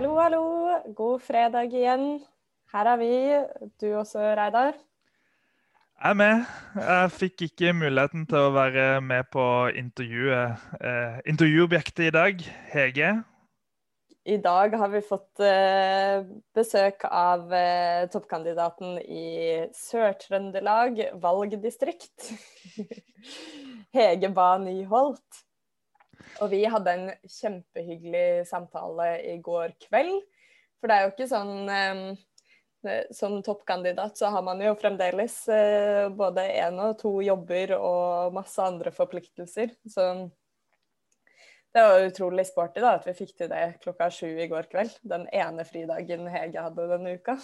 Hallo, hallo. God fredag igjen. Her er vi. Du også, Reidar? Jeg er med. Jeg fikk ikke muligheten til å være med på intervjuet. Eh, intervjuobjektet i dag, Hege. I dag har vi fått eh, besøk av eh, toppkandidaten i Sør-Trøndelag valgdistrikt. Hege Ba Nyholt. Og vi hadde en kjempehyggelig samtale i går kveld. For det er jo ikke sånn um, Som toppkandidat så har man jo fremdeles eh, både én og to jobber og masse andre forpliktelser. Så det var utrolig sporty da, at vi fikk til det klokka sju i går kveld. Den ene fridagen Hege hadde denne uka.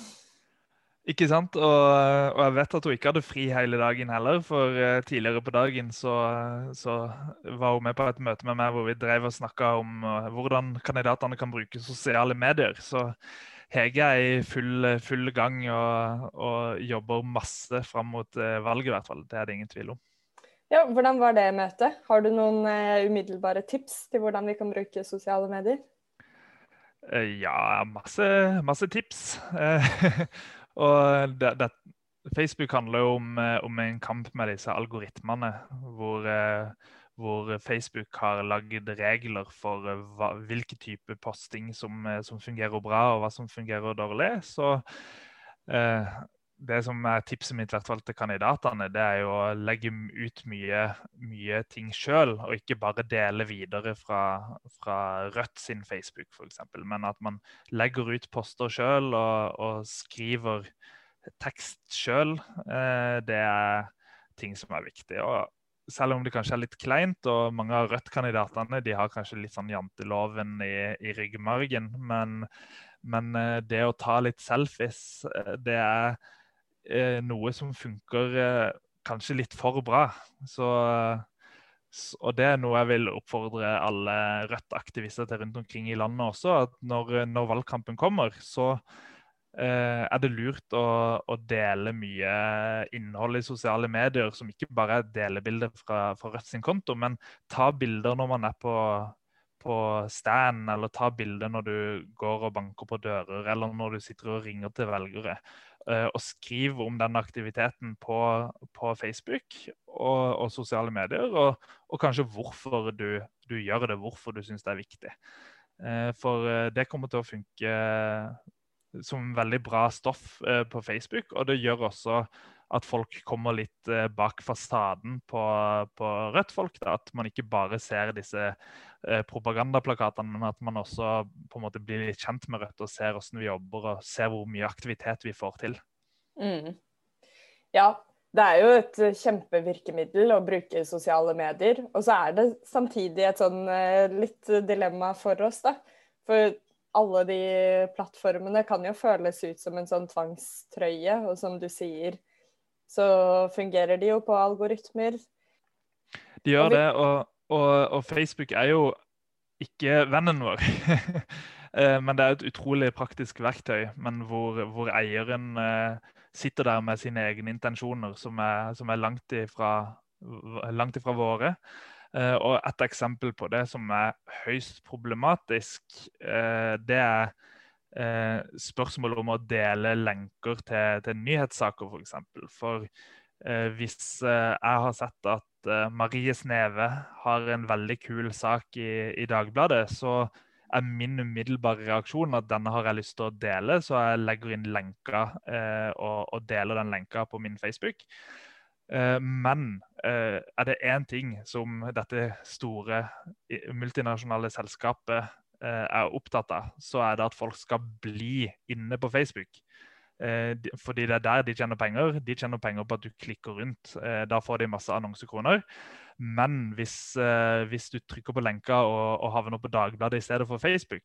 Ikke sant? Og, og, jeg vet at hun ikke hadde fri hele dagen heller, for uh, tidligere på dagen så, så, var hun med på et møte med meg hvor vi drev og snakka om uh, hvordan kandidatene kan bruke sosiale medier. Så Hege er i full, full gang og, og, jobber masse fram mot uh, valget, i hvert fall. Det er det ingen tvil om. Ja, Hvordan var det møtet? Har du noen umiddelbare tips til hvordan vi kan bruke sosiale medier? Ja, masse, masse tips. Og det, det, Facebook handler jo om, eh, om, en kamp med disse algoritmene, hvor, eh, hvor Facebook har lagd regler for eh, hva, hvilke type posting som, som, fungerer bra, og hva som fungerer dårlig. Så eh, det som er tipset mitt hvert fall til kandidatene, det er jo å legge ut mye, mye ting sjøl, og ikke bare dele videre fra, fra Rødt sin Facebook f.eks. Men at man legger ut poster sjøl og, og, skriver tekst sjøl. Eh, det er ting som er viktig. Og selv om det kanskje er litt kleint, og mange av Rødt-kandidatene de har kanskje litt sånn janteloven i, i ryggmargen, men, men eh, det å ta litt selfies, eh, det er eh, noe som funker eh, kanskje litt for bra. Så, og det er noe jeg vil oppfordre alle Rødt-aktivister til rundt omkring i landet også. At når, når valgkampen kommer, så eh, er det lurt å, å, dele mye innhold i sosiale medier som ikke bare er delebilder fra, fra Rødt sin konto, men ta bilder når man er på på stand, eller ta bilder når du går og banker på dører, eller når du sitter og ringer til velgere. Eh, og skriver om den aktiviteten på, på Facebook og, og, sosiale medier. Og, og kanskje hvorfor du, du, gjør det, hvorfor du syns det er viktig. Eh, for eh, det kommer til å funke som veldig bra stoff på Facebook. Og det gjør også at folk kommer litt bak fasaden på, på Rødt-folk. At man ikke bare ser disse propagandaplakatene, men at man også på en måte blir litt kjent med Rødt og ser hvordan vi jobber og ser hvor mye aktivitet vi får til. Mm. Ja, det er jo et kjempevirkemiddel å bruke sosiale medier. Og så er det samtidig et sånn eh, litt dilemma for oss, da. For alle de plattformene kan jo føles ut som en sånn tvangstrøye, og som du sier, så fungerer de jo på algoritmer. De gjør og vi... det, og, og, og, Facebook er jo ikke vennen vår. Eh, men det er et utrolig praktisk verktøy, men hvor, hvor eieren eh, sitter der med sine egne intensjoner, som er, som er langt, ifra, langt, ifra, våre. Uh, og et eksempel på det som er høyst problematisk, det er uh, spørsmålet om å dele lenker til, til nyhetssaker, f.eks. For, eksempel. for hvis jeg har sett at Marie Sneve har en veldig kul sak i, i Dagbladet, så er min umiddelbare reaksjon at denne har jeg lyst til å dele, så jeg legger inn lenka eh, og, og, deler den lenka på min Facebook. Eh, men eh, er det én ting som dette store multinasjonale selskapet eh, er opptatt av, så er det at folk skal bli inne på Facebook. Eh, fordi det er der de tjener penger. De tjener penger på at du klikker rundt. Eh, da får de masse annonsekroner. Men hvis, eh, hvis du trykker på lenka og, og, havner på Dagbladet i stedet for Facebook,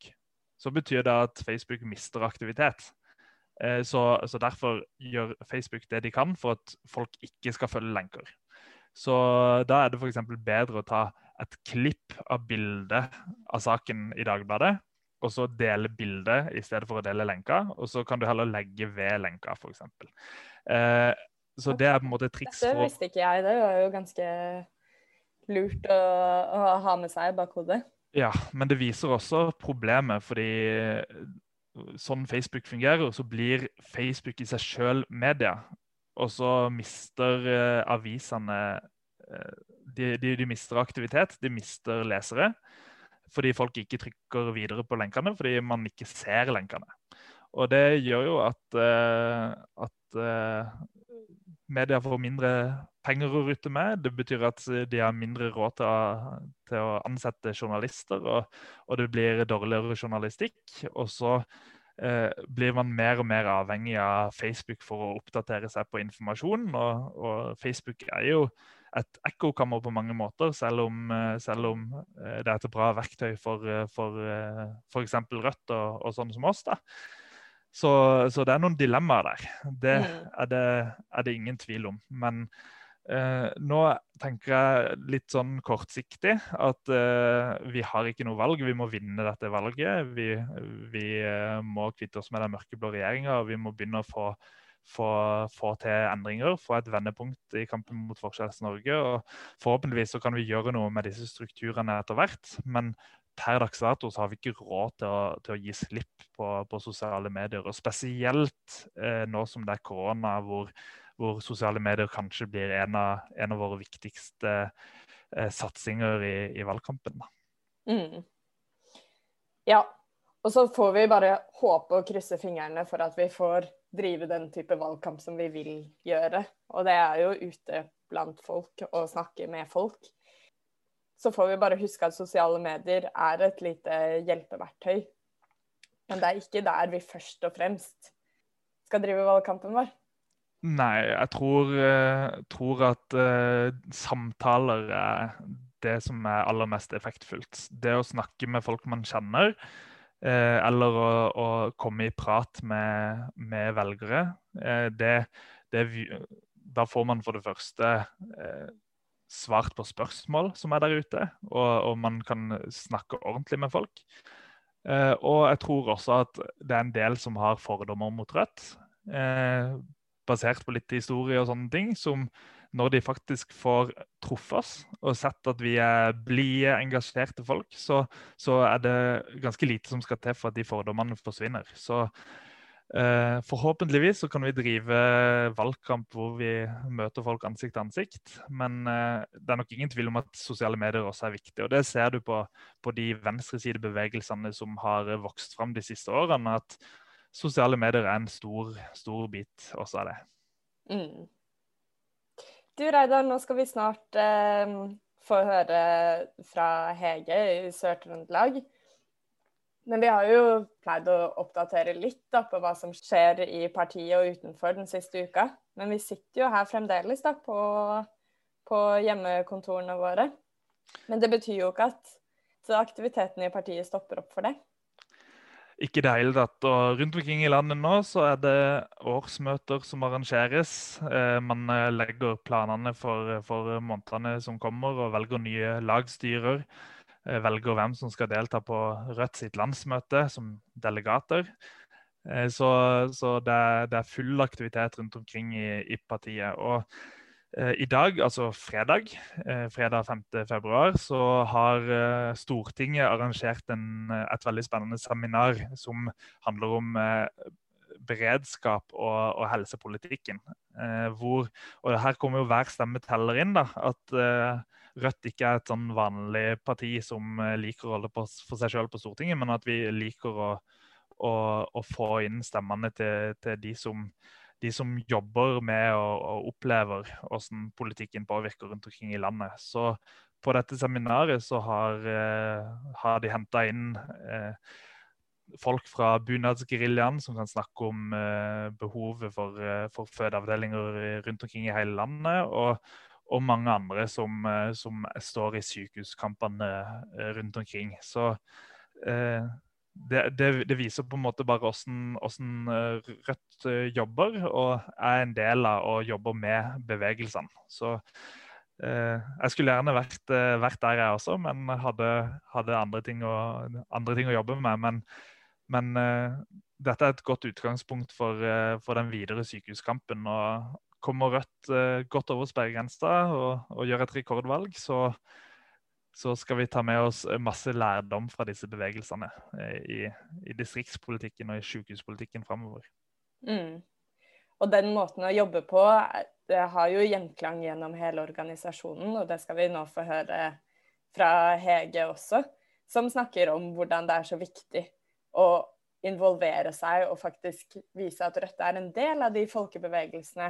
så betyr det at Facebook mister aktivitet. Så, så, derfor gjør Facebook det de kan for at folk ikke skal følge lenker. Så da er det f.eks. bedre å ta et klipp av bildet av saken i Dagbladet og så dele bildet i stedet for å dele lenka. Og så kan du heller legge ved lenka, f.eks. Eh, så det er på en måte et triks Dette visste ikke jeg. Det var jo ganske lurt å, å ha med seg i bakhodet. Ja, men det viser også problemet, fordi sånn Facebook fungerer, så blir Facebook i seg sjøl media. Og så mister uh, avisene uh, de, de, de, mister aktivitet, de mister lesere. Fordi folk ikke trykker videre på lenkene fordi man ikke ser lenkene. Og det gjør jo at, uh, at media får mindre penger å rutte med. Det betyr at de har mindre råd til å, til å ansette journalister, og, og, det blir dårligere journalistikk. Og så uh, blir man mer og mer avhengig av Facebook for å oppdatere seg på informasjon. Og, og Facebook er jo et ekkokammer på mange måter, selv om, eh, selv om, eh, det er et bra verktøy for, eh, f.eks. Rødt og, og sånne som oss. da. Så, så, det er noen dilemmaer der. Det mm. er, det er det, ingen tvil om. Men eh, nå tenker jeg litt sånn kortsiktig at eh, vi har ikke noe valg. Vi må vinne dette valget. Vi, vi eh, må kvitte oss med den mørkeblå regjeringa, og vi må begynne å få, få, få, til endringer. Få et vendepunkt i kampen mot Forskjells-Norge. og Forhåpentligvis så kan vi gjøre noe med disse strukturene etter hvert. Men per dags dato så har vi ikke råd til å, til å gi slipp på, på, sosiale medier. Og spesielt eh, nå som det er korona, hvor, hvor, sosiale medier kanskje blir en av, en av våre viktigste eh, satsinger i, i valgkampen. Mm. Ja. Og så får vi bare håpe og krysse fingrene for at vi får drive den type valgkamp som vi vil gjøre. Og det er jo ute blant folk og snakke med folk så får vi bare huske at sosiale medier er et lite hjelpeverktøy. Men det er ikke der vi først og fremst skal drive valgkampen vår. Nei, jeg tror, uh, tror at uh, samtaler er det som er aller mest effektfullt. Det å snakke med folk man kjenner, eller å, å, komme i prat med, med velgere, det, det, Da får man for det første svart på spørsmål som er der ute, og, og man kan snakke ordentlig med folk. Eh, og jeg tror også at det er en del som har fordommer mot Rødt, eh, basert på litt historie og sånne ting, som når de faktisk får truffet oss og sett at vi er blide, engasjerte folk, så, så, er det ganske lite som skal til for at de fordommene forsvinner. Så Eh, forhåpentligvis så kan vi drive valgkamp hvor vi møter folk ansikt til ansikt. Men eh, det er nok ingen tvil om at sosiale medier også er viktig. Og det ser du på, på de venstresidebevegelsene som har vokst fram de siste årene. At sosiale medier er en stor, stor bit også av det. Mm. Du Reidar, nå skal vi snart eh, få høre fra Hege i Sør-Trøndelag. Men vi har jo pleid å oppdatere litt da, på hva som skjer i partiet og utenfor den siste uka. Men vi sitter jo her fremdeles da, på, på hjemmekontorene våre. Men det betyr jo ikke at aktiviteten i partiet stopper opp for det. Ikke i det hele tatt. Og rundt omkring i landet nå så er det årsmøter som arrangeres. Eh, man eh, legger planene for, for månedene som kommer, og velger nye lagstyrer. Eh, velger hvem som skal delta på Rødt sitt landsmøte som delegater. Eh, så, så det, det, er, full aktivitet rundt omkring i, i partiet. Og eh, i dag, altså fredag, eh, fredag 5. februar, så har eh, Stortinget arrangert en, et veldig spennende seminar som handler om eh, beredskap og, og helsepolitikken. hvor, og her kommer jo hver stemme teller inn. da, at Rødt ikke er et sånn vanlig parti som eh, liker å holde på for seg sjøl på Stortinget, men at vi liker å, å, å få inn stemmene til, til de, som, de, som, jobber med og, og opplever hvordan politikken påvirker rundt omkring i landet. Så på dette seminaret så har, eh, har de henta inn eh, folk fra bunadsgeriljaen som kan snakke om eh, behovet for, for fødeavdelinger rundt omkring i hele landet. og og mange andre som, som står i sykehuskampene eh, rundt omkring. Så eh, det, det, det, viser på en måte bare hvordan, hvordan, Rødt jobber, og er en del av og jobber med bevegelsene. Så eh, jeg skulle gjerne vært, vært, der, jeg også, men hadde, hadde andre, ting å, andre, ting å, jobbe med. Men, men eh, dette er et godt utgangspunkt for, for den videre sykehuskampen. Og, kommer Rødt eh, godt over sperregrensa og, og, gjør et rekordvalg, så, så skal vi ta med oss masse lærdom fra disse bevegelsene eh, i, i distriktspolitikken og i sykehuspolitikken framover. Mm. Og den måten å jobbe på det har jo gjenklang gjennom hele organisasjonen, og det skal vi nå få høre fra Hege også, som snakker om hvordan det er så viktig å involvere seg og faktisk vise at Rødt er en del av de folkebevegelsene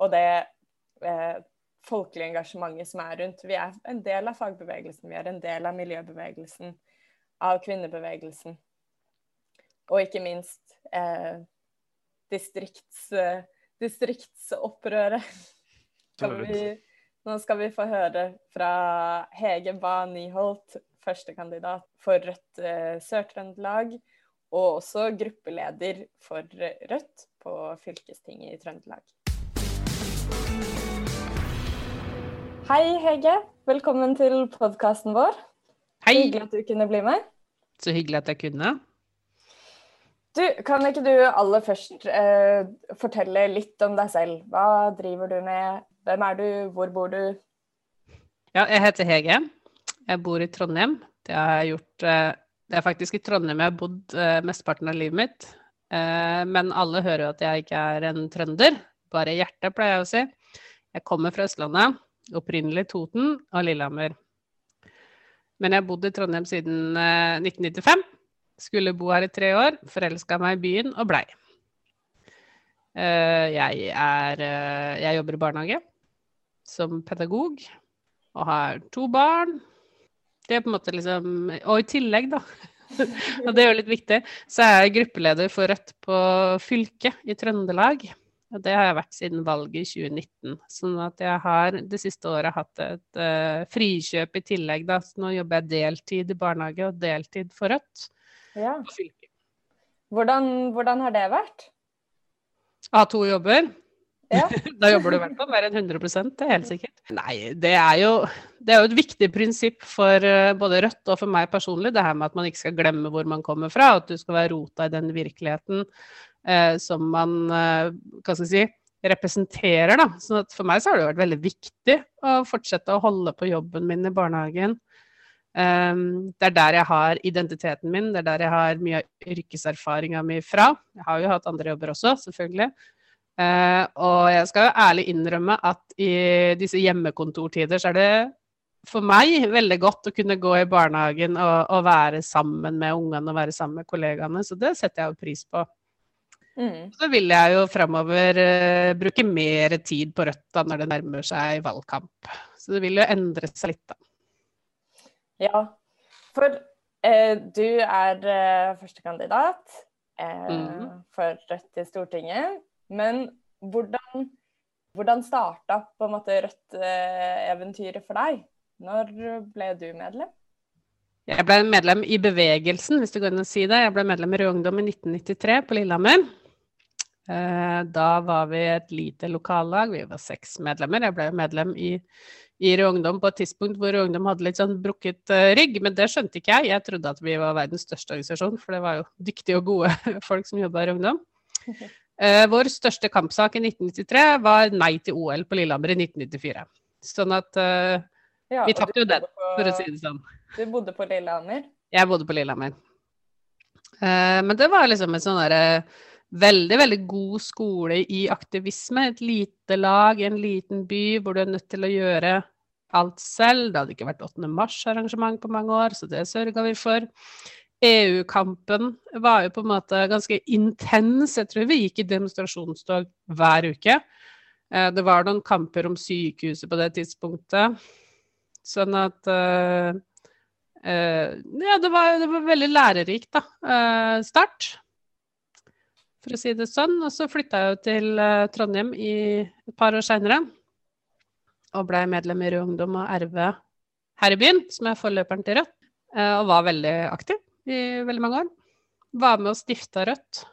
og det eh, folkelige engasjementet som er rundt. Vi er en del av fagbevegelsen, vi er en del av miljøbevegelsen, av kvinnebevegelsen. Og ikke minst eh, distrikts, eh, distriktsopprøret. Skal vi, nå skal vi få høre fra Hege Ba Nyholt, førstekandidat for Rødt eh, Sør-Trøndelag, og også gruppeleder for Rødt på fylkestinget i Trøndelag. Hei, Hege. Velkommen til podkasten vår. Hei. Hyggelig at du kunne bli med. Så hyggelig at jeg kunne. Du, Kan ikke du aller først eh, fortelle litt om deg selv? Hva driver du med? Hvem er du? Hvor bor du? Ja, jeg heter Hege. Jeg bor i Trondheim. Det gjort eh, Det er faktisk i Trondheim jeg har bodd eh, mesteparten av livet mitt. Eh, men alle hører jo at jeg ikke er en trønder. Bare hjertet, pleier jeg å si. Jeg kommer fra Østlandet opprinnelig Toten og Lillehammer. Men jeg har bodd i Trondheim siden 1995. Eh, Skulle bo her i tre år, forelska meg i byen og blei. Eh, jeg, er, eh, jeg jobber i barnehage som pedagog og har to barn. Det er på en måte liksom Og i tillegg, da, og det er jo litt viktig, så er jeg gruppeleder for Rødt på fylket i Trøndelag. Og det har jeg vært siden valget i 2019. Sånn at jeg har det siste året hatt et uh, frikjøp i tillegg. Da. Så nå jobber jeg deltid i barnehage og deltid for Rødt. Ja. Hvordan, hvordan, har det vært? Ha to jobber? Ja. da jobber du i hvert fall mer enn 100 det er helt sikkert. Nei, det er, jo, det er jo et viktig prinsipp for uh, både Rødt og for meg personlig, det her med at man ikke skal glemme hvor man kommer fra, at du skal være rota i den virkeligheten eh, som man eh, hva skal jeg si, representerer. Da. Så for meg så har det vært veldig viktig å fortsette å holde på jobben min i barnehagen. Um, det er der jeg har identiteten min, det er der jeg har mye av yrkeserfaringa mi fra. Jeg har jo hatt andre jobber også, selvfølgelig. Uh, og jeg skal jo ærlig innrømme at i disse hjemmekontortider så er det for meg veldig godt å kunne gå i barnehagen og, og være sammen med ungene og være sammen med kollegaene, så det setter jeg jo pris på. Mm. Så vil jeg jo framover uh, bruke mer tid på Rødt når det nærmer seg valgkamp. Så det vil jo endre seg litt, da. Ja, for uh, du er uh, førstekandidat mm. for Rødt i Stortinget. Men hvordan, hvordan starta på en måte Rødt-eventyret for deg? Når ble du medlem? Jeg ble medlem i bevegelsen, hvis det går an å si det. Jeg ble medlem i Rød Ungdom i 1993 på Lillehammer. Eh, da var vi et lite lokallag, vi var seks medlemmer. Jeg ble medlem i, i Rød Ungdom på et tidspunkt hvor Rød Ungdom hadde litt sånn brukket uh, rygg, men det skjønte ikke jeg. Jeg trodde at vi var verdens største organisasjon, for det var jo dyktige og gode folk som jobba i Rød Ungdom. Okay. vår største kampsak i 1993 var nei til OL på Lillehammer i 1994. Sånn at ja, vi tapte jo den, for å si det sånn. Du bodde på Lillehammer? Jeg bodde på Lillehammer. men det var liksom et sånn derre veldig, veldig god skole i aktivisme. Et lite lag i en liten by hvor du er nødt til å gjøre alt selv. Det hadde ikke vært 8. mars-arrangement på mange år, så det sørga vi for. EU-kampen var jo på en måte ganske intens. Jeg tror vi gikk i demonstrasjonstog hver uke. Eh, det var noen kamper om sykehuset på det tidspunktet. Sånn at uh, uh, Ja, det var, det var veldig lærerikt, da. Uh, start for å si det sånn. Og så flytta jeg jo til uh, Trondheim i et par år seinere. Og blei medlem i Rød Ungdom og RV her i byen, som er forløperen til Rødt. Uh, og var veldig aktiv i veldig mange år. Var med og stifta Rødt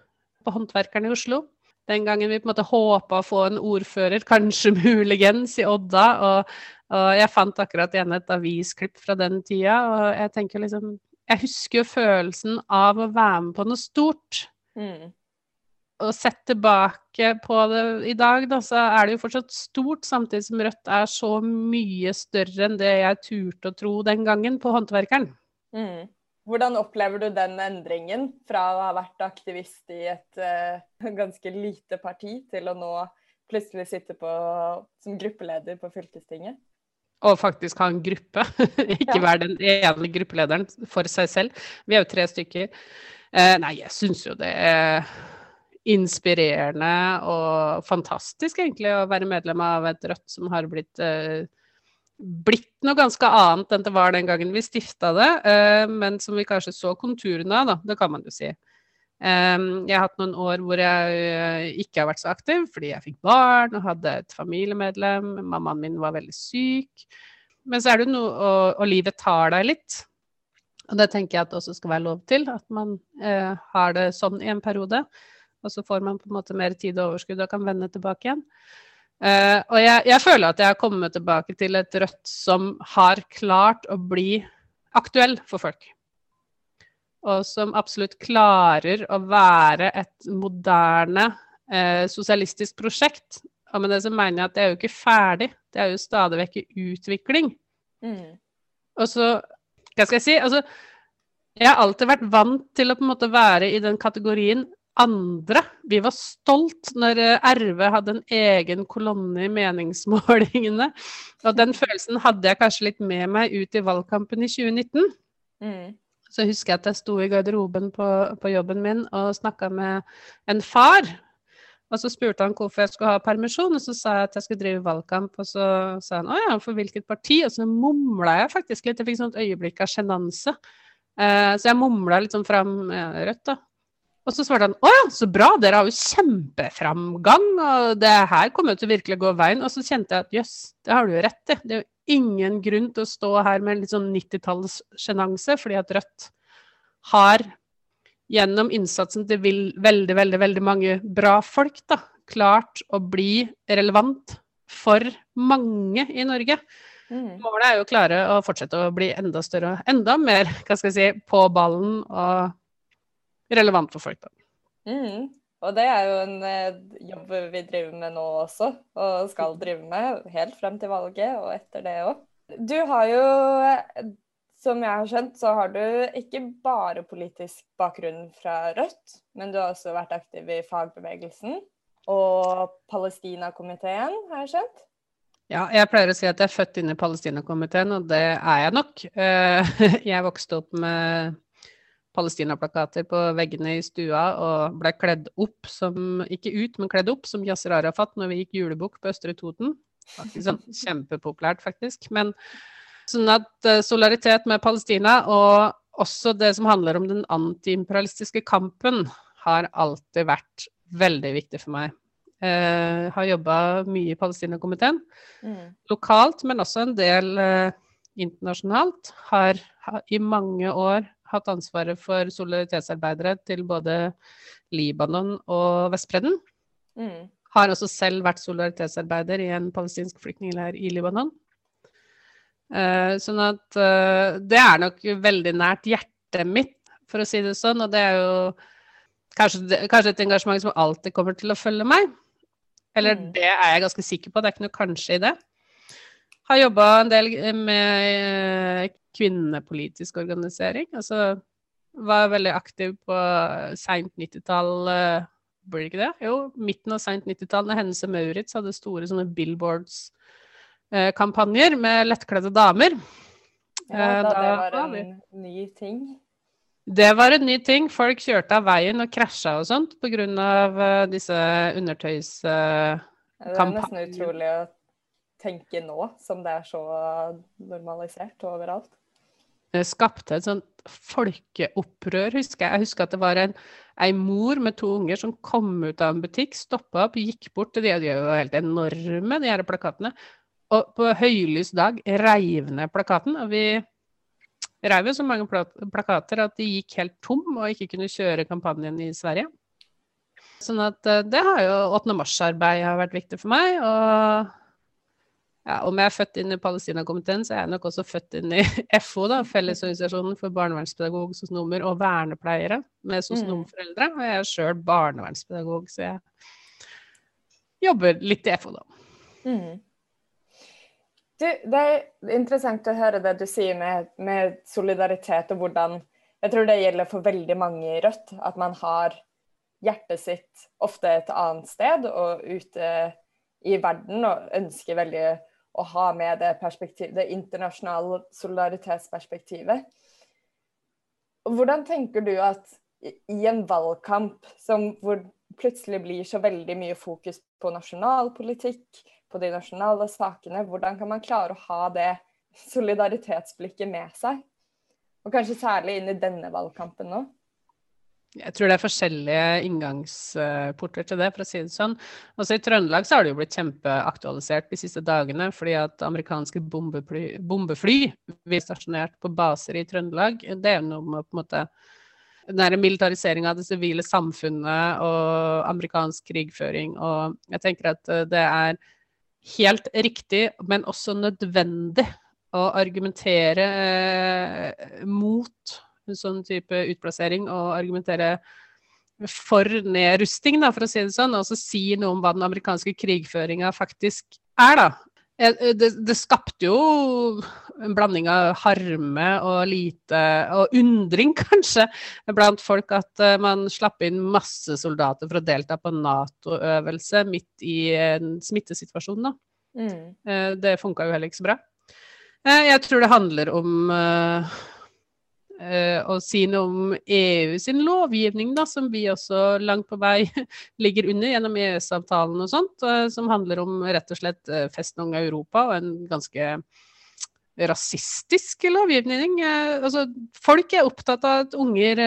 på Håndverkerne i Oslo. Den gangen vi på en måte håpa å få en ordfører, kanskje muligens, i Odda. Og, og jeg fant akkurat igjen et avisklipp fra den tida, og jeg tenker liksom Jeg husker jo følelsen av å være med på noe stort. Mm. Og sett tilbake på det i dag, da, så er det jo fortsatt stort, samtidig som Rødt er så mye større enn det jeg turte å tro den gangen på Håndverkeren. Mm. Hvordan opplever du den endringen fra å ha vært aktivist i et uh, ganske lite parti, til å nå plutselig sitte på, som gruppeleder på fylkestinget? Og faktisk ha en gruppe, ikke ja. være den ene gruppelederen for seg selv. Vi er jo tre stykker. Uh, nei, jeg syns jo det er inspirerende og fantastisk, egentlig, å være medlem av et Rødt som har blitt, eh, blitt noe ganske annet enn det var den gangen vi stifta det, eh, men som vi kanskje så konturene av, da. Det kan man jo si. Um, jeg har hatt noen år hvor jeg uh, ikke har vært så aktiv fordi jeg fikk barn og hadde et familiemedlem. Mammaen min var veldig syk. Men så er det noe og, og livet tar deg litt. Og det tenker jeg at det også skal være lov til, at man har det sånn i en periode. Og så får man på en måte mer tid og overskudd og kan vende tilbake igjen. Uh, og jeg, jeg, føler at jeg har kommet tilbake til et Rødt som har klart å bli aktuell for folk. Og som absolutt klarer å være et moderne uh, sosialistisk prosjekt. Og med det så mener jeg at det er jo ikke ferdig, det er jo stadig vekk i utvikling. Mm. Og så, hva skal jeg si, altså jeg har alltid vært vant til å på en måte være i den kategorien andre. Vi var stolt når eh, RV hadde en egen kolonne i meningsmålingene. Og den følelsen hadde jeg kanskje litt med meg ut i valgkampen i 2019. Mm. Så husker jeg at jeg sto i garderoben på, på jobben min og snakka med en far. Og så spurte han hvorfor jeg skulle ha permisjon, og så sa jeg at jeg skulle drive valgkamp. Og så sa han å ja, for hvilket parti? Og så mumla jeg faktisk litt. Jeg fikk sånn et øyeblikk av sjenanse. Uh, så jeg mumla litt sånn fram ja, Rødt, da. Og så svarte han å ja, så bra, dere har jo kjempeframgang, og det her kommer jo til å virkelig gå veien. Og så kjente jeg at jøss, det har du jo rett i. Det er jo ingen grunn til å stå her med litt sånn 90-tallssjenanse, fordi at Rødt har gjennom innsatsen til veldig, veldig, veldig mange bra folk, da, klart å bli relevant for mange i Norge. Mm. Målet er jo å klare å fortsette å bli enda større, enda mer hva skal jeg si, på ballen og relevant for folk. da. Mm. Og det er jo en eh, jobb vi driver med nå også, og skal drive med helt frem til valget og etter det òg. Du har jo, som jeg har skjønt, så har du ikke bare politisk bakgrunn fra Rødt, men du har også vært aktiv i fagbevegelsen og Palestinakomiteen, har jeg skjønt? Ja, jeg pleier å si at jeg er født inn i Palestinakomiteen, og det er jeg nok. Eh, jeg vokste opp med Palestina-plakater på veggene i stua og ble kledd opp som Ikke ut, men kledd opp som Yasir Arafat når vi gikk julebukk på Østre Toten. Sånn, kjempepopulært, faktisk. Men sånn at uh, solidaritet med Palestina og også det som handler om den antiimperialistiske kampen, har alltid vært veldig viktig for meg. Uh, har jobba mye i Palestinakomiteen. Mm. Lokalt, men også en del eh, internasjonalt. Har, har i mange år hatt ansvaret for solidaritetsarbeidere til både Libanon og Vestbredden. Mm. Har også selv vært solidaritetsarbeider i en palestinsk flyktningleir i Libanon. Uh, sånn at uh, det er nok veldig nært hjertet mitt, for å si det sånn. Og det er jo kanskje, kanskje et engasjement som alltid kommer til å følge meg. Eller mm. det er jeg ganske sikker på, det er ikke noe kanskje i det. Har jobba en del med eh, kvinnepolitisk organisering. Altså var veldig aktiv på seint 90-tall, blir det ikke det? Jo, midten av seint 90-tall, da Hennes og Maurits hadde store sånne billboards-kampanjer med lettkledde damer. Ja, da, da det var en ny ting? Det var en ny ting. Folk kjørte av veien og krasja og sånt pga. Disse undertøyskampanjene. Det er nesten utrolig å tenke nå, som det er så normalisert overalt. Det skapte et sånt folkeopprør, husker jeg. Jeg husker at det var en, en mor med to unger som kom ut av en butikk, stoppa opp, gikk bort til de, de er jo helt enorme, de her plakatene. Og på høylys dag reiv ned plakaten. Og vi reiv jo så mange plakater at de gikk helt tom og ikke kunne kjøre kampanjen i Sverige. Sånn at eh, det har jo 8. mars-arbeid har vært viktig for meg. Og ja, om jeg er født inn i Palestinakomiteen, så er jeg nok også født inn i FO, da, Fellesorganisasjonen for barnevernspedagog, sosionomer og vernepleiere med sosionomforeldre. Og jeg er sjøl barnevernspedagog, så jeg jobber litt i FO, da. Mm. Du, det er interessant å høre det du sier med, med, solidaritet og hvordan Jeg tror det gjelder for veldig mange i Rødt, at man har hjertet sitt ofte et annet sted og ute i verden og ønsker veldig å ha med det, det internasjonale solidaritetsperspektivet. Hvordan tenker du at i en valgkamp som, hvor plutselig blir så veldig mye fokus på nasjonalpolitikk, på de nasjonale sakene, hvordan kan man klare å ha det solidaritetsblikket med seg? Og kanskje særlig inn i denne valgkampen nå? Jeg tror det er forskjellige inngangsporter til det, for å si det sånn. Også I Trøndelag så har det jo blitt kjempeaktualisert de siste dagene, fordi at amerikanske bombefly, bombefly blir stasjonert på baser i Trøndelag. Det er noe med på en måte den militariseringa av det sivile samfunnet og amerikansk krigføring. Og jeg tenker at eh, det er helt riktig, men også nødvendig å argumentere eh, mot sånn type utplassering og argumentere for nedrusting, da, for å si det sånn, og så si noe om hva den amerikanske krigføringa faktisk er, da. Eh, eh, det, det, skapte jo en blanding av harme og lite Og undring, kanskje, blant folk at uh, man slapp inn masse soldater for å delta på Nato-øvelse midt i en smittesituasjon, da. Mm. Det funka jo heller ikke så bra. Jeg tror det handler om Eh, å si noe om EU sin lovgivning, da, som vi også langt på vei ligger under gjennom EØS-avtalen og sånt, eh, som handler om rett og slett uh, av Europa og en ganske rasistisk lovgivning. altså, folk er opptatt av at unger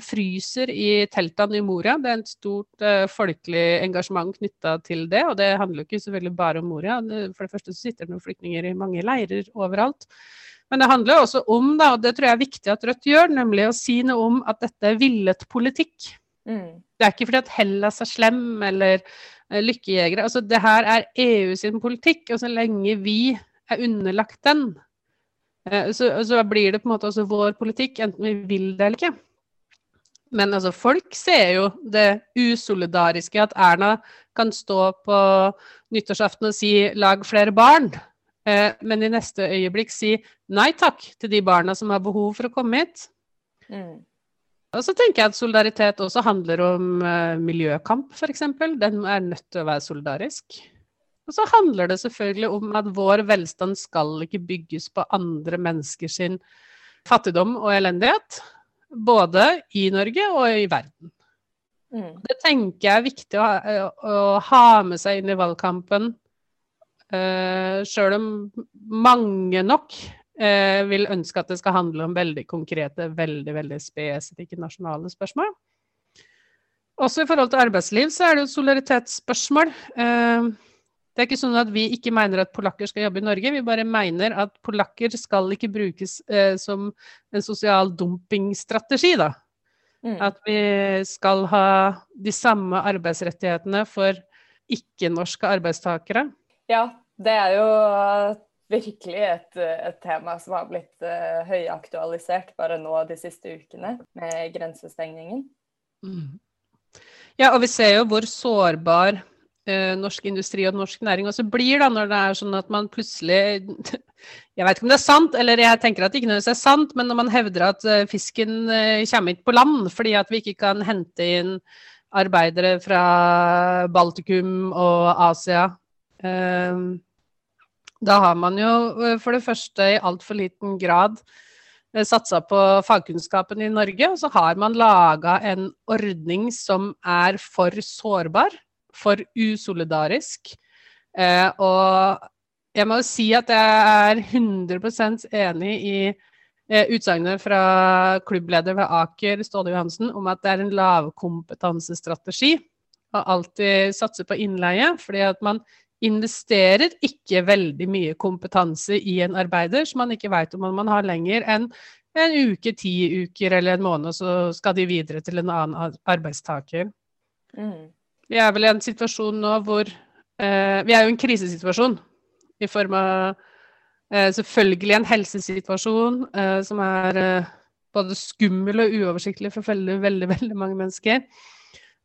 fryser i teltene i Moria. Det er et stort folkelig engasjement knytta til det, og det handler jo ikke selvfølgelig bare om Moria. For det første så sitter det noen flyktninger i mange leirer overalt. Men det handler også om, da, og det tror jeg er viktig at Rødt gjør, nemlig å si noe om at dette er villet politikk. Mm. Det er ikke fordi at Hellas er slem eller uh, lykkejegere. Altså, det her er EU sin politikk, og så lenge vi er underlagt den, uh, så, så, blir det på en måte også vår politikk, enten vi vil det eller ikke. Men altså, folk ser jo det usolidariske at Erna kan stå på nyttårsaften og si 'lag flere barn'. Eh, men i neste øyeblikk si nei takk til de barna som har behov for å komme hit. Mm. Og så tenker jeg at solidaritet også handler om uh, miljøkamp, f.eks. Den er nødt til å være solidarisk. Og så handler det selvfølgelig om at vår velstand skal ikke bygges på andre menneskers fattigdom og elendighet. Både i Norge og i verden. Mm. Det tenker jeg er viktig å, å, ha med seg inn i valgkampen Uh, eh, Sjøl om mange nok uh, vil ønske at det skal handle om veldig konkrete, veldig, veldig spesifikke nasjonale spørsmål. Også i forhold til arbeidsliv så er det jo solidaritetsspørsmål. Uh, det er ikke sånn at vi ikke mener at polakker skal jobbe i Norge, vi bare mener at polakker skal ikke brukes eh, som en sosial dumpingstrategi, da. Mm. At vi skal ha de samme arbeidsrettighetene for ikke-norske arbeidstakere ja, det er jo virkelig et, et tema som har blitt uh, høyaktualisert bare nå de siste ukene, med grensestengningen. Mm. Ja, og vi ser jo hvor sårbar uh, norsk industri og norsk næring også blir da, når det er sånn at man plutselig Jeg vet ikke om det er sant, eller jeg tenker at det ikke nødvendigvis er sant, men når man hevder at uh, fisken kommer ikke på land fordi at vi ikke kan hente inn arbeidere fra Baltikum og Asia da har man jo eh, for det første i altfor liten grad eh, satsa på fagkunnskapen i Norge, og så har man laga en ordning som er for sårbar, for usolidarisk. Eh, og jeg må jo si at jeg er 100 enig i utsagnet fra klubbleder ved Aker, Ståle Johansen, om at det er en lavkompetansestrategi å alltid satse på innleie, fordi at man investerer ikke veldig mye kompetanse i en arbeider som man ikke vet om man har lenger enn en uke, ti uker eller en måned, så skal de videre til en annen arbeidstaker. Mm. Vi er vel i en situasjon nå hvor eh, Vi er jo i en krisesituasjon. i form av eh, selvfølgelig en helsesituasjon eh, som er eh, både skummel og uoversiktlig for veldig, veldig, veldig mange mennesker.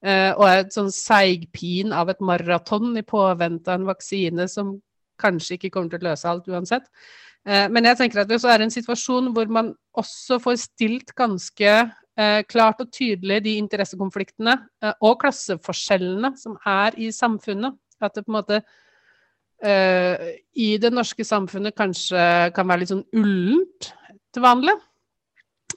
Eh, og et sånn seigpin av et maraton i påvente av en vaksine som kanskje ikke kommer til å løse alt uansett. Eh, men jeg tenker at det også er en situasjon hvor man også får stilt ganske eh, klart og tydelig de interessekonfliktene og klasseforskjellene som er i samfunnet. At det på en måte i det norske samfunnet kanskje kan være litt sånn ullent til vanlig.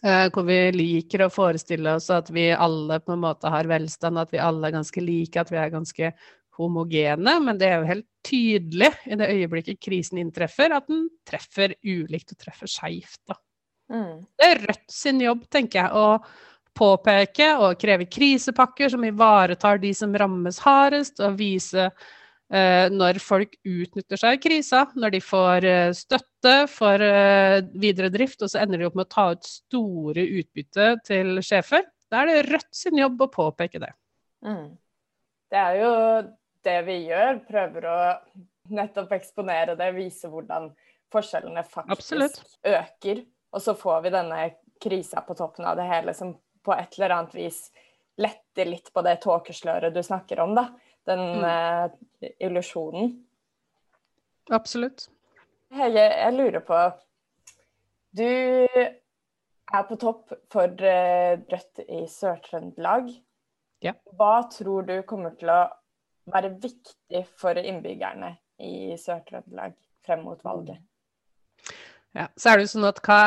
Hvor vi liker å forestille oss at vi alle på en måte har velstand, at vi alle er ganske like, at vi er ganske homogene. Men det er jo helt tydelig i det øyeblikket krisen inntreffer, at den treffer ulikt og treffer skeivt. Mm. Det er Rødt sin jobb, tenker jeg, å påpeke og kreve krisepakker som ivaretar de som rammes hardest, og vise eh, når folk utnytter seg i krisa, når de får eh, støtte for eh, videre drift, og så ender de opp med å ta ut store utbytte til sjefer. Da er det Rødt sin jobb å påpeke det. Mm. Det er jo det vi gjør, prøver å nettopp eksponere det, vise hvordan forskjellene faktisk Absolutt. øker. Og så får vi denne krisa på toppen av det hele som på et eller annet vis letter litt på det tåkesløret du snakker om, da. Den mm. uh, illusjonen. Absolutt. Hege, jeg lurer på Du er på topp for uh, Rødt i Sør-Trøndelag. Ja. Hva tror du kommer til å være viktig for innbyggerne i Sør-Trøndelag frem mot valget? Ja, så er det jo sånn at hva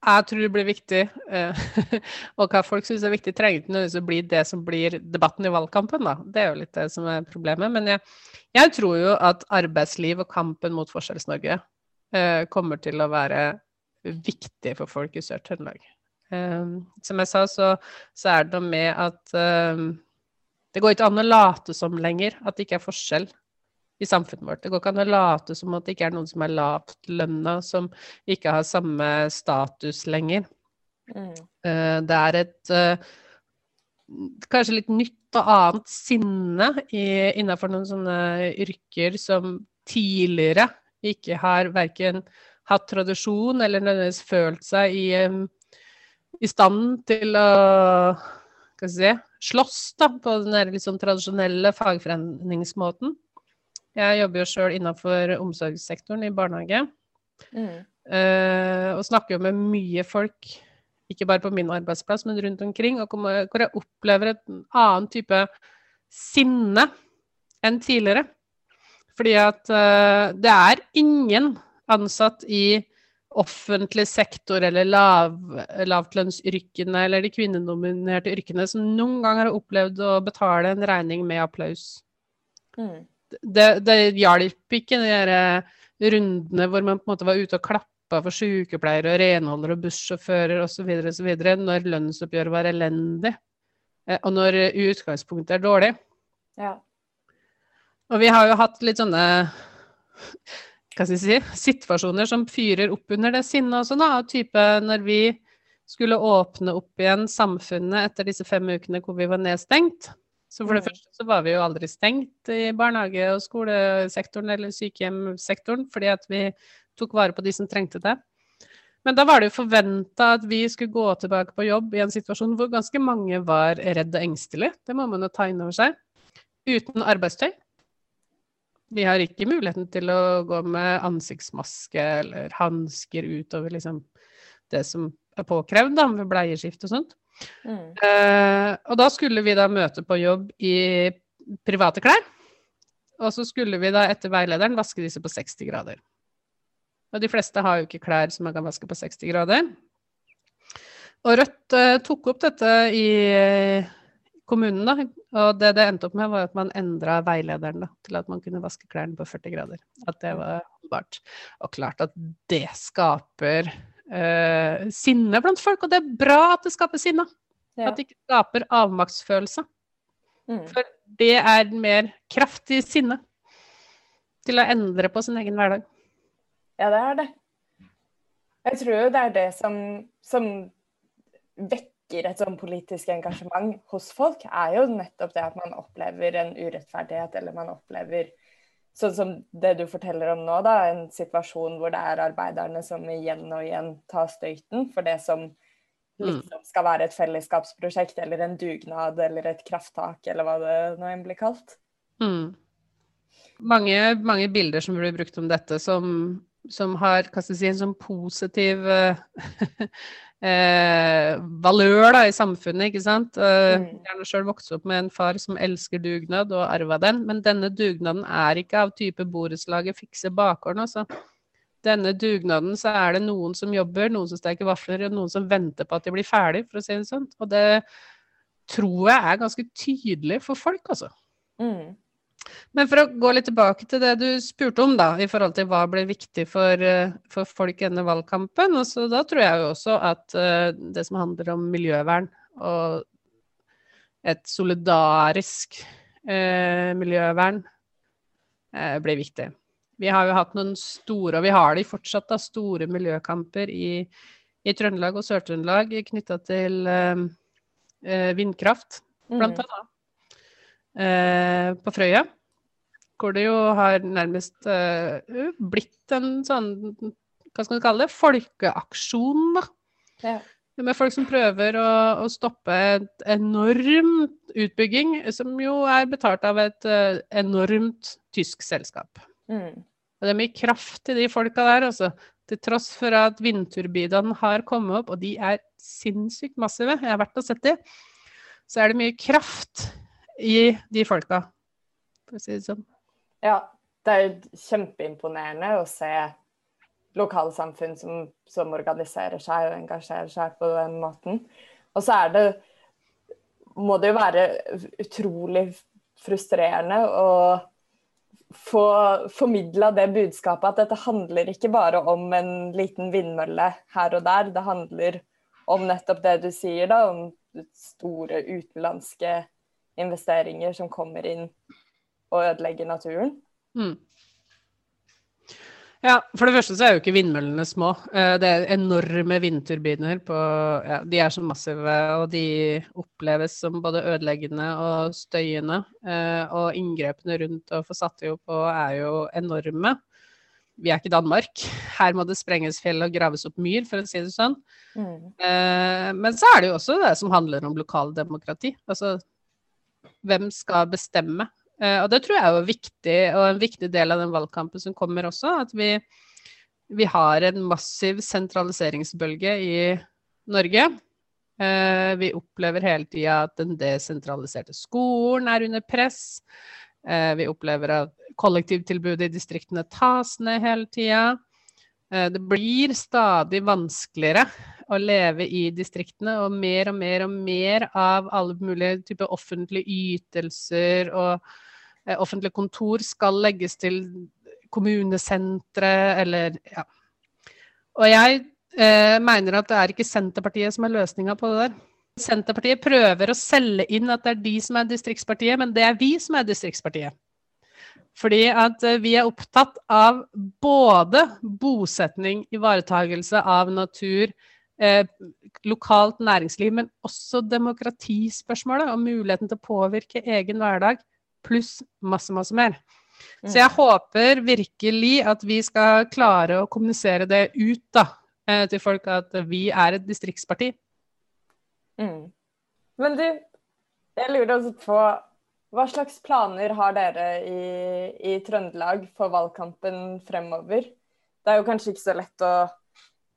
jeg tror det blir viktig, eh, og hva folk syns er viktig, trenger ikke nødvendigvis å bli det som blir debatten i valgkampen. Da. Det er jo litt det som er problemet. Men jeg, jeg tror jo at arbeidsliv og kampen mot Forskjells-Norge eh, kommer til å være viktig for folk i Sør-Trøndelag. Um, som jeg sa, så, så, er det noe med at um, det går ikke an å late som lenger at det ikke er forskjell i samfunnet vårt. Det går ikke an å late som at det ikke er noen som er lavtlønna, som ikke har samme status lenger. Mm. Uh, det er et uh, kanskje litt nytt og annet sinne innenfor noen sånne yrker som tidligere ikke har verken hatt tradisjon eller nødvendigvis følt seg i um, i stand til å skal vi si, slåss da, på den litt sånn tradisjonelle fagforeningsmåten. Jeg jobber jo sjøl innenfor omsorgssektoren i barnehage. Mm. Uh, og snakker jo med mye folk, ikke bare på min arbeidsplass, men rundt omkring, og hvor jeg opplever et annen type sinne enn tidligere. Fordi at uh, det er ingen ansatt i offentlig sektor eller lav, lavtlønnsyrkene eller de kvinnedominerte yrkene som noen gang har opplevd å betale en regning med applaus. Mm. Det, det hjalp ikke de eh, rundene hvor man på en måte var ute og klappa for sykepleiere og renholdere og bussjåfører osv. når lønnsoppgjøret var elendig, eh, og når utgangspunktet er dårlig. Ja. Og vi har jo hatt litt sånne hva skal jeg si, situasjoner som fyrer opp under det sinnet også, da. Type når vi skulle åpne opp igjen samfunnet etter disse fem ukene hvor vi var nedstengt. Så for det mm. første så var vi jo aldri stengt i barnehage- og skolesektoren eller sykehjemsektoren, fordi at vi tok vare på de som trengte det. Men da var det jo forventa at vi skulle gå tilbake på jobb i en situasjon hvor ganske mange var redd og engstelige. Det må man jo ta inn over seg. Uten arbeidstøy. Vi har ikke muligheten til å gå med ansiktsmaske eller hansker utover liksom det som er påkrevd da, med bleieskift og sånt. Uh, og da skulle vi da møte på jobb i private klær. Og så skulle vi da etter veilederen vaske disse på 60 grader. Og de fleste har jo ikke klær som man kan vaske på 60 grader. Og Rødt uh, tok opp dette i kommunen, da. Og det det endte opp med, var at man endra veilederen da, til at man kunne vaske klærne på 40 grader. At det var holdbart. Og klart at det skaper uh, sinne blant folk, og det er bra at det skaper sinne. Ja. At det ikke skaper avmaktsfølelse. Mm. For det er mer kraftig sinne til å endre på sin egen hverdag. Ja, det er det. Jeg tror jo det er det som, som vekker et sånn politisk engasjement hos folk, er jo nettopp det at man opplever en urettferdighet, eller man opplever sånn som det du forteller om nå, da, en situasjon hvor det er arbeiderne som igjen og igjen tar støyten for det som liksom skal være et fellesskapsprosjekt eller en dugnad eller et krafttak eller hva det nå enn blir kalt. Mm. Mange, mange, bilder som blir brukt om dette, som, som har hva skal jeg si, en sånn positiv eh, valør da, i samfunnet, ikke sant. Eh, gjerne har sjøl vokste opp med en far som elsker dugnad og arva den, men denne dugnaden er ikke av type borettslaget fikse bakgården, altså. Denne dugnaden så er det noen som jobber, noen som steker vafler, og noen som venter på at de blir ferdig, for å si det sånn. Og det tror jeg er ganske tydelig for folk, altså. Mm. Men for å gå litt tilbake til det du spurte om, da, i forhold til hva ble viktig for, eh, for folk i denne valgkampen. Altså, da tror jeg jo også at uh, det som handler om miljøvern og et solidarisk uh, miljøvern uh, ble viktig. Vi har jo hatt noen store, og vi har de fortsatt, da, store miljøkamper i, i Trøndelag og Sør-Trøndelag knytta til vindkraft, blant mm. Annet. på Frøya hvor det jo har nærmest uh, blitt en sånn, hva skal man kalle det, folkeaksjon, da. Ja. Med folk som prøver å, å stoppe et enormt utbygging, som jo er betalt av et uh, enormt tysk selskap. Mm. Og det er mye kraft i de folka der, altså. Til tross for at vindturbinene har kommet opp, og de er sinnssykt massive, jeg har vært og sett de, så er det mye kraft i de folka, for å si det sånn. Ja, det er kjempeimponerende å se lokalsamfunn som, som, organiserer seg og engasjerer seg på den måten. Og så er det må det jo være utrolig frustrerende å få formidla det budskapet at dette handler ikke bare om en liten vindmølle her og der. Det handler om nettopp det du sier, da, om store utenlandske investeringer som kommer inn og ødelegger naturen. Mm. Ja, for det første så er jo ikke vindmøllene små. Eh, det er enorme vindturbiner på ja, De er så massive, og de oppleves som både ødeleggende og støyende. Eh, og inngrepene rundt å få satt de opp på er jo enorme. Vi er ikke Danmark. Her må det sprenges fjell og graves opp myr, for å si det sånn. Mm. Eh, men så er det jo også det som handler om lokaldemokrati. Altså hvem skal bestemme Uh, og det tror jeg er viktig, og en viktig del av den valgkampen som kommer også. At vi, vi har en massiv sentraliseringsbølge i Norge. Uh, vi opplever hele tida at den desentraliserte skolen er under press. Uh, vi opplever at kollektivtilbudet i distriktene tas ned hele tida. Det blir stadig vanskeligere å leve i distriktene, og mer og mer og mer av alle mulige typer offentlige ytelser og Eh, offentlige kontor skal legges til kommunesentre eller ja. Og jeg eh, mener at det er ikke Senterpartiet som er løsninga på det der. Senterpartiet prøver å selge inn at det er de som er distriktspartiet, men det er vi som er distriktspartiet. Fordi at eh, vi er opptatt av både bosetning, ivaretagelse av natur, eh, lokalt næringsliv, men også demokratispørsmålet og muligheten til å påvirke egen hverdag pluss masse, masse mer. Så jeg håper virkelig at vi skal klare å kommunisere det ut da, eh, til folk at vi er et distriktsparti. Mm. Men du, jeg lurer også på hva slags planer har dere i, i, Trøndelag for valgkampen fremover? Det er jo kanskje ikke så lett å,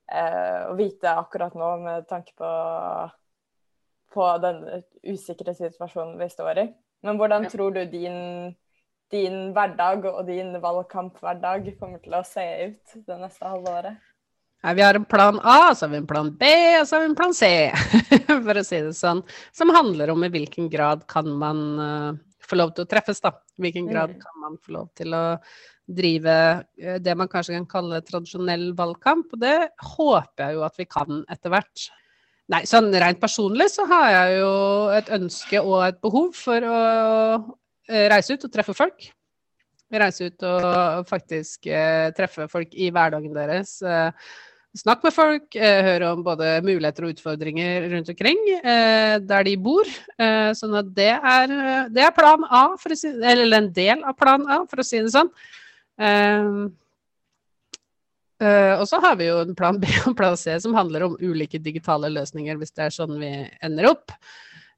eh, å vite akkurat nå med tanke på, på den usikre situasjonen vi står i. Men hvordan tror du din, din hverdag og din valgkamphverdag kommer til å se ut det neste halve året? Ja, vi har en plan A, så har vi en plan B, og så har vi en plan C, for å si det sånn. Som handler om i hvilken grad kan man uh, få lov til å treffes, da. I hvilken grad mm. kan man få lov til å drive uh, det man kanskje kan kalle tradisjonell valgkamp. Og det håper jeg jo at vi kan etter hvert. Nei, sånn rent personlig så har jeg jo et ønske og et behov for å eh, reise ut og treffe folk. Reise ut og faktisk eh, treffe folk i hverdagen deres. Eh, Snakk med folk, eh, hør om både muligheter og utfordringer rundt omkring eh, der de bor. Eh, sånn at det er, det er plan A, si, eller en del av plan A, for å si det sånn. Uh, og så har vi jo en plan B og plan C som handler om ulike digitale løsninger, hvis det er sånn vi ender opp.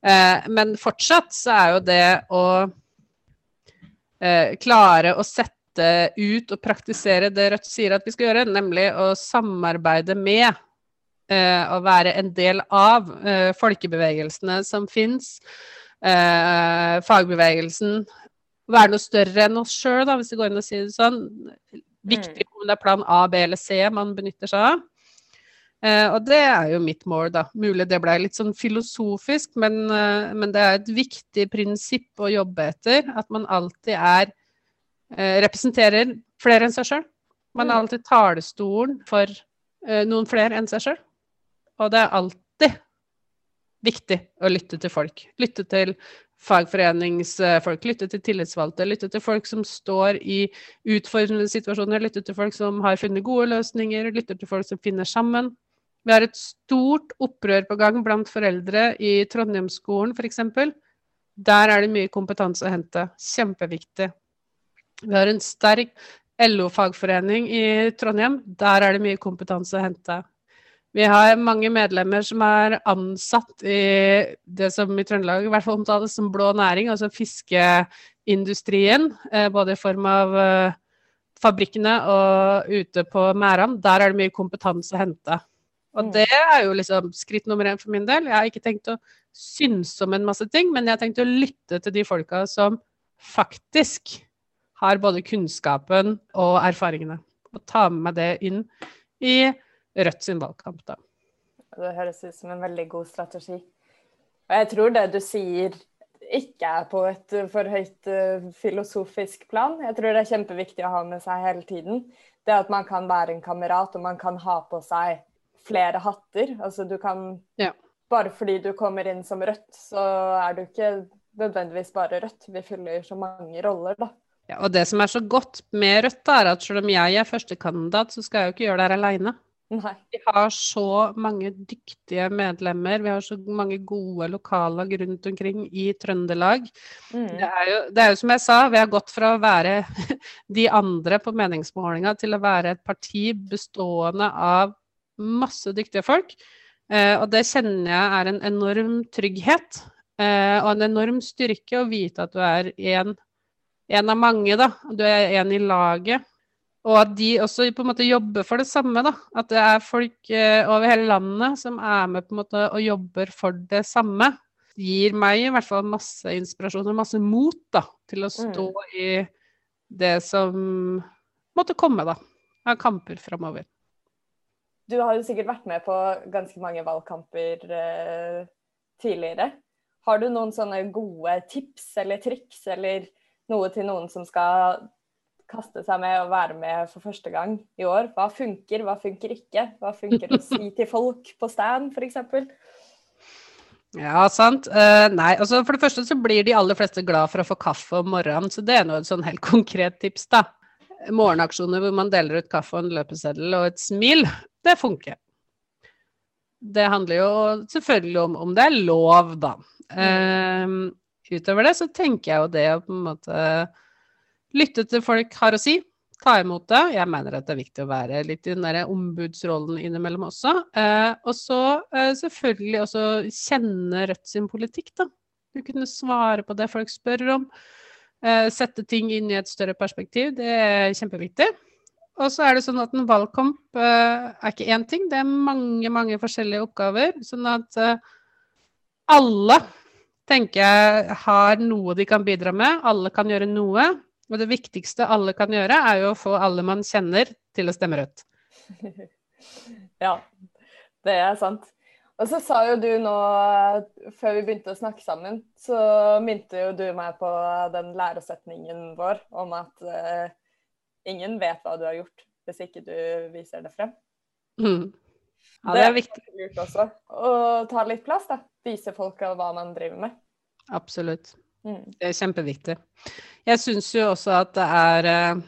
Uh, men fortsatt så er jo det å uh, klare å sette ut og praktisere det Rødt sier at vi skal gjøre, nemlig å samarbeide med og være en del av folkebevegelsene som fins, fagbevegelsen, være noe større enn oss sjøl, hvis det går inn å si det sånn Viktig mm. om det er plan A, B eller C man benytter seg av. Uh, og det er jo mitt mål, da. Mulig det ble litt sånn filosofisk, men, uh, men, det er et viktig prinsipp å jobbe etter. At man alltid er eh, Representerer flere enn seg sjøl. Man er mm. alltid talerstolen for eh, noen flere enn seg sjøl. Og det er alltid viktig å lytte til folk. Lytte til fagforeningsfolk, lytte til tillitsvalgte, lytte til folk som står i utfordrende situasjoner, lytte til folk som har funnet gode løsninger, lytte til folk som finner sammen. Vi har et stort opprør på gang blant foreldre i Trondheimsskolen f.eks. Der er det mye kompetanse å hente. Kjempeviktig. Vi har en sterk LO-fagforening i Trondheim. Der er det mye kompetanse å hente. Vi har mange medlemmer som er ansatt i det som i Trøndelag i hvert fall omtales som blå næring, altså fiskeindustrien. Eh, både i form av eh, fabrikkene og ute på merdene. Der er det mye kompetanse å hente. Og mm. det er jo liksom skritt nummer én for min del. Jeg har ikke tenkt å synse om en masse ting, men jeg har tenkt å lytte til de folka som faktisk har både kunnskapen og erfaringene. Og ta med meg det inn i Rødt sin valgkamp, da. Det høres ut som en veldig god strategi. Og jeg tror det du sier ikke er på et for høyt uh, filosofisk plan. Jeg tror det er kjempeviktig å ha med seg hele tiden. Det at man kan være en kamerat, og man kan ha på seg flere hatter. Altså du kan ja. Bare fordi du kommer inn som Rødt, så er du ikke nødvendigvis bare Rødt. Vi fyller så mange roller, da. Ja, og det som er så godt med Rødt, er at selv om jeg er førstekandidat, så skal jeg jo ikke gjøre det her aleine. Vi har så mange dyktige medlemmer, vi har så mange gode lokallag rundt omkring i Trøndelag. Mm. Det, er jo, det, er jo, som jeg sa, vi har gått fra å være de andre på meningsmålinga til å være et parti bestående av masse dyktige folk. Eh, og det kjenner jeg er en enorm trygghet eh, og en enorm styrke å vite at du er en, en av mange, da. Du er en i laget. Og at de også på en måte jobber for det samme. da, At det er folk eh, over hele landet som er med på en måte og jobber for det samme. Gir meg i hvert fall masse inspirasjon og masse mot da, til å stå mm. i det som måtte komme da, av kamper framover. Du har jo sikkert vært med på ganske mange valgkamper eh, tidligere. Har du noen sånne gode tips eller triks eller noe til noen som skal kaste seg med og være med for første gang i år. Hva funker, hva funker ikke? Hva funker å si til folk på stand, f.eks.? Ja, sant. Uh, nei, altså for det første så blir de aller fleste glad for å få kaffe om morgenen, så det er noe et sånn helt konkret tips, da. Morgenaksjoner hvor man deler ut kaffe og en løpeseddel og et smil, det funker. Det handler jo selvfølgelig om om det er lov, da. Uh, utover det så tenker jeg jo det å på en måte Lytte til folk har å si. Ta imot det. Jeg mener at det er viktig å være litt i den der ombudsrollen innimellom også. Eh, og så eh, selvfølgelig også kjenne Rødt sin politikk, da. Du kunne svare på det folk spør om. Eh, sette ting inn i et større perspektiv. Det er kjempeviktig. Og så er det sånn at en valgkamp eh, er ikke én ting, det er mange, mange forskjellige oppgaver. Sånn at eh, alle tenker jeg har noe de kan bidra med. Alle kan gjøre noe. Og det viktigste alle kan gjøre, er jo å få alle man kjenner, til å stemme rødt. ja, det er sant. Og så sa jo du nå, før vi begynte å snakke sammen, så minte jo du meg på den læresetningen vår om at uh, ingen vet hva du har gjort hvis ikke du viser det frem. Mm. Ja, det det er viktig. lurt også. Å ta litt plass, da. Vise folk hva man driver med. Absolutt. Mm. Det er kjempeviktig. Jeg syns jo også at det er eh,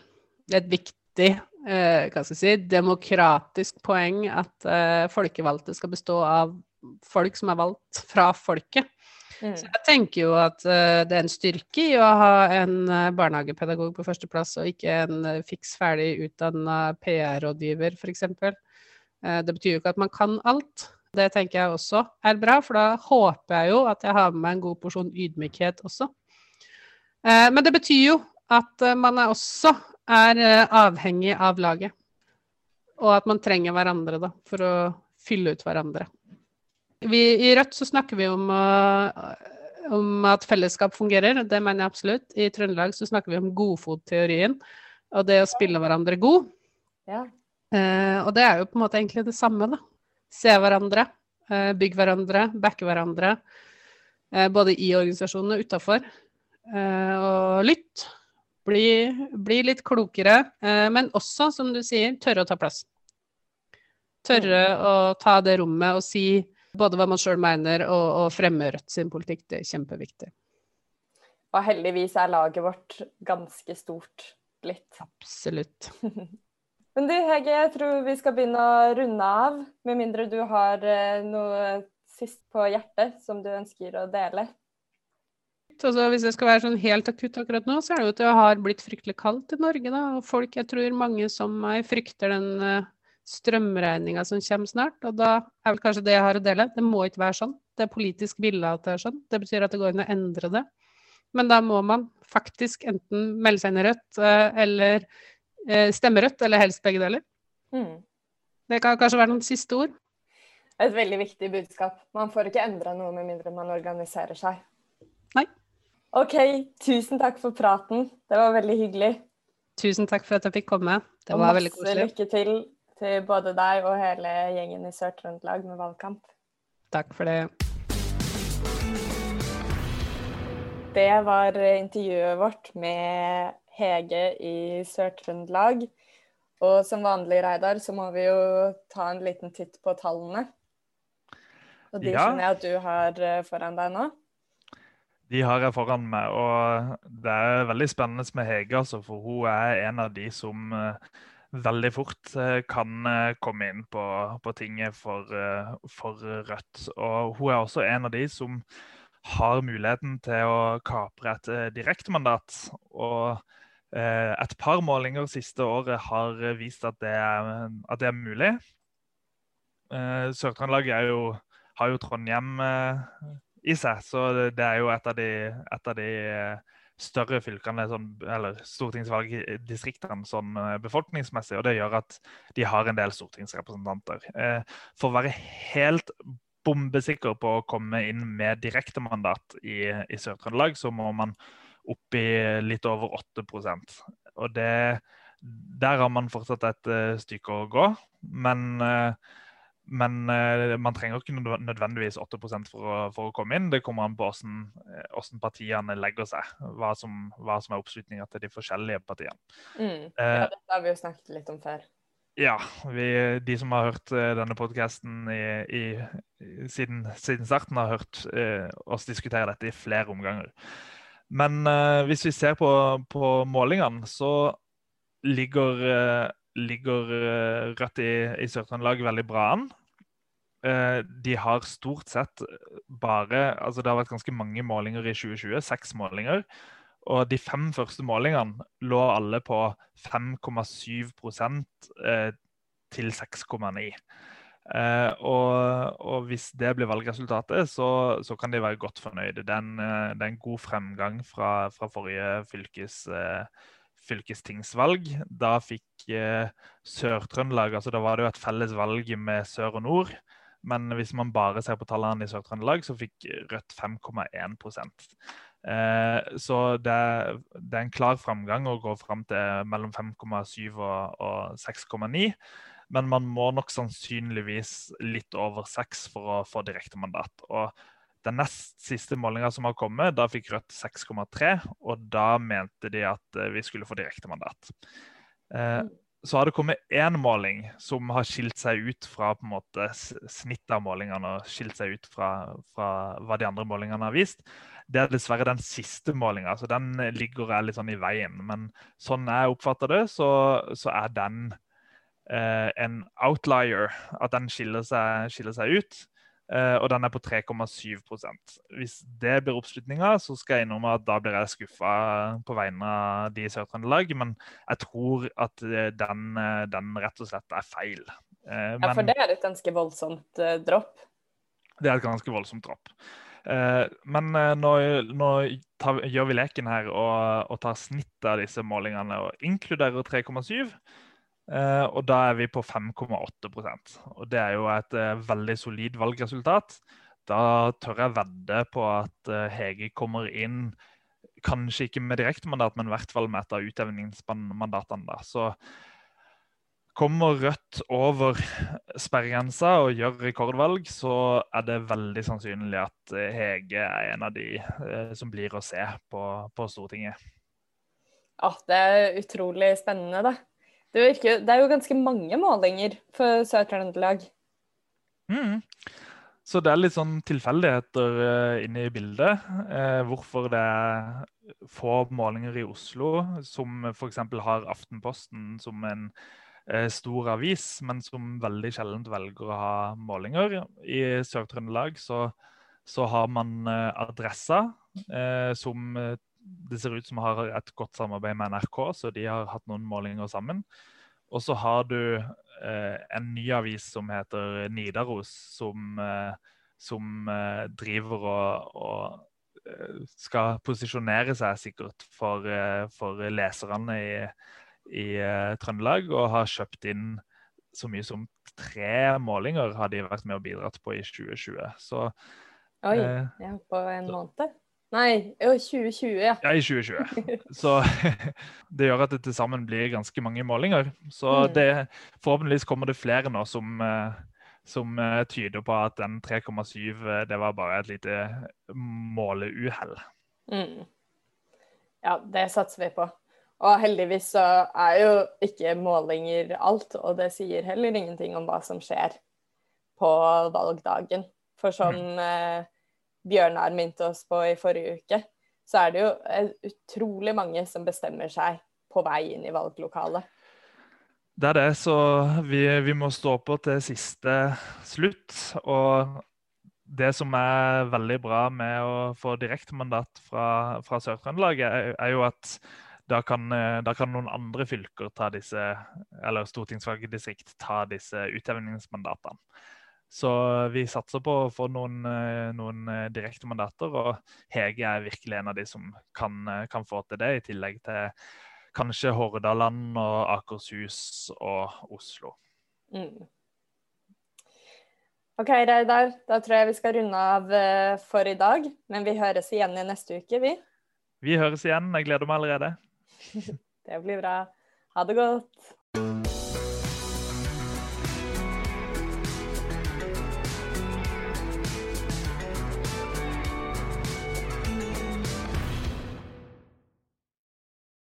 et viktig eh, hva skal jeg si, demokratisk poeng at eh, folkevalgte skal bestå av folk som er valgt fra folket. Mm. Så jeg tenker jo at eh, det er en styrke i å ha en eh, barnehagepedagog på førsteplass, og ikke en uh, fiks ferdig utdanna PR-rådgiver, f.eks. Uh, det betyr jo ikke at man kan alt. Det tenker jeg også er bra, for da håper jeg jo at jeg har med meg en god porsjon ydmykhet også. Uh, men det betyr jo at man er også er avhengig av laget. Og at man trenger hverandre da, for å fylle ut hverandre. Vi, I Rødt så snakker vi om, om, at fellesskap fungerer, det mener jeg absolutt. I Trøndelag så snakker vi om godfotteorien og det å spille hverandre god. Ja. Uh, og det er jo på en måte egentlig det samme, da. Se hverandre, uh, bygge hverandre, backe hverandre. både i organisasjonen og utafor. og lytt. Bli, bli, litt klokere, men også, som du sier, tørre å ta plass. Tørre mm. å ta det rommet og si både hva man sjøl mener, og, og fremme Rødt sin politikk. Det er kjempeviktig. Og heldigvis er laget vårt ganske stort blitt. Absolutt. Men du Hege, jeg tror vi skal begynne å runde av, med mindre du har eh, noe sist på hjertet som du ønsker å dele. Også, hvis det skal være sånn helt akutt akkurat nå, så er det jo at det har blitt fryktelig kaldt i Norge. Da. Og folk, jeg tror mange som meg, frykter den uh, strømregninga som kommer snart. Og da er vel kanskje det jeg har å dele. Det må ikke være sånn. Det er politisk vilje at det er sånn. Det betyr at det går inn å endre det. Men da må man faktisk enten melde seg inn i Rødt eh, eller eh, stemme Rødt, eller helst begge deler. Mm. Det kan kanskje være noen siste ord? Et veldig viktig budskap. Man får ikke endra noe med mindre man organiserer seg. Nei. OK, tusen takk for praten. Det var veldig hyggelig. Tusen takk for at jeg fikk komme. Det var veldig koselig. Masse lykke til til både deg og hele gjengen i Sør-Trøndelag med valgkamp. Takk for det. Det var intervjuet vårt med Hege i Sør-Trøndelag. Og som vanlig, Reidar, så må vi jo ta en liten titt på tallene. Og de ja. skjønner jeg at du har eh, foran deg nå? De har jeg foran meg, og det er veldig spennende med Hege, altså, for hun er en av de som uh, veldig fort eh, kan eh, komme inn på, på tinget for, eh, for, Rødt. Og hun er også en av de som har muligheten til å kapre et direktemandat. Og et par målinger siste året har vist at det er, at det er mulig. Sør-Trøndelag har jo Trondheim i seg, så det er jo et av de, et av de større fylkene, sånn, eller stortingsvalgdistriktene sånn eh, befolkningsmessig. Og det gjør at de har en del stortingsrepresentanter. Eh, for å være helt bombesikker på å komme inn med direktemandat i, i Sør-Trøndelag, så må man opp i litt over 8% Og det, der har man fortsatt et uh, stykke å gå. Men uh, men uh, man trenger ikke nødvendigvis 8 for å, for å komme inn. Det kommer an på hvordan, hvordan partiene legger seg. Hva som, hva som er oppslutninga til de forskjellige partiene. Mm. Ja, det Dette har vi jo snakket litt om før. Ja. Vi, de som har hørt denne podkasten siden, siden, starten, har hørt oss diskutere dette i flere omganger. Men hvis vi ser på, på målingene, så ligger ligger eh, Rødt i, i Sør-Trøndelag veldig bra an. Eh, de har stort sett bare altså Det har vært ganske mange målinger i 2020, seks målinger. Og de fem første målingene lå alle på 5,7 eh, til 6,9. Uh, og, og, hvis det blir valgresultatet, så, så, kan de være godt fornøyde. Det er en, det er en god fremgang fra, fra forrige fylkes, uh, fylkestingsvalg. Da fikk eh, Sør-Trøndelag altså Da var det jo et felles valg med sør og nord. Men hvis man bare ser på tallene i Sør-Trøndelag, så fikk Rødt 5,1 eh, Så det, det, er en klar framgang å gå fram til mellom 5,7 og, og 6,9. Men man må nok sannsynligvis litt over 6 for å få direktemandat. Og den nest siste målinga som har kommet, da fikk Rødt 6,3, og da mente de at eh, vi skulle få direktemandat. Eh, mm. så har det kommet én måling som har skilt seg ut fra på en måte snittet av målingene og skilt seg ut fra, fra hva de andre målingene har vist. Det er dessverre den siste målinga, så den ligger litt sånn i veien. Men sånn jeg oppfatter det, så, så er den eh, en outlier. At den skiller seg, skiller seg ut. Eh, og den er på 3,7% Hvis det blir oppslutninga, så skal jeg innrømme at da blir jeg skuffa på vegne av de i Sør-Trøndelag. Men jeg tror at eh, den, eh, den, rett og slett er feil. Uh, ja, for det er et ganske voldsomt uh, dropp? Det er et ganske voldsomt dropp. men nå, nå tar, gjør vi leken her og, og tar snittet av disse målingene og inkluderer 3,7. Uh, og da er vi på 5,8% Og Det er jo et uh, veldig solid valgresultat. Da tør jeg vedde på at uh, Hege kommer inn, kanskje ikke med direktemandat, men i hvert fall med et av utjevningsmandatene. da. Så kommer Rødt over sperregrensa og gjør rekordvalg, så er det veldig sannsynlig at Hege er en av de som blir å se på, på Stortinget. Ja, det er utrolig spennende, da. Det, virker, det er jo ganske mange målinger for Sør-Trøndelag. Mm. Så det er litt sånn tilfeldigheter uh, inne i bildet. Uh, hvorfor det er få målinger i Oslo, som f.eks. har Aftenposten som en uh, stor avis, men som veldig sjelden velger å ha målinger. I Sør-Trøndelag så, så, har man Adressa, som det ser ut som har et godt samarbeid med NRK, så de har hatt noen målinger sammen. Og så har du eh, en ny avis som heter Nidaros, som, eh, som eh, driver og, og eh, skal posisjonere seg sikkert for, eh, for leserne i, i Trøndelag, og har kjøpt inn så mye som tre målinger har de vært med og bidratt på i 2020. Så, Oi, ja, på en måned? Nei, jo, 2020, ja. Ja, i 2020. Så det gjør at det til sammen blir ganske mange målinger. Så mm. det, forhåpentligvis kommer det flere nå som, eh, som eh, tyder på at den 3,7 eh, det var bare et lite måleuhell. Mm. Ja, det satser vi på. Og heldigvis så er jo ikke målinger alt, og det sier heller ingenting om hva som skjer på valgdagen. For sånn mm Bjørnar minte oss på i forrige uke, så er det jo utrolig mange som bestemmer seg på vei inn i valglokalet. Det er det, så vi, vi må stå på til siste slutt. Og det som er veldig bra med å få direktemandat fra, fra Sør-Trøndelag, er, er, jo at da kan, da kan, noen andre fylker ta disse, eller stortingsvalgdistrikt ta disse utjevningsmandatene. Så vi satser på å få noen, eh, noen eh, direkte mandater, og Hege er virkelig en av de som kan, eh, kan få til det, i tillegg til kanskje Hordaland og Akershus og Oslo. Mm. OK, Reidar. Da tror jeg vi skal runde av for i dag. Men vi høres igjen i neste uke, vi. Vi høres igjen. Jeg gleder meg allerede. det blir bra. Ha det godt.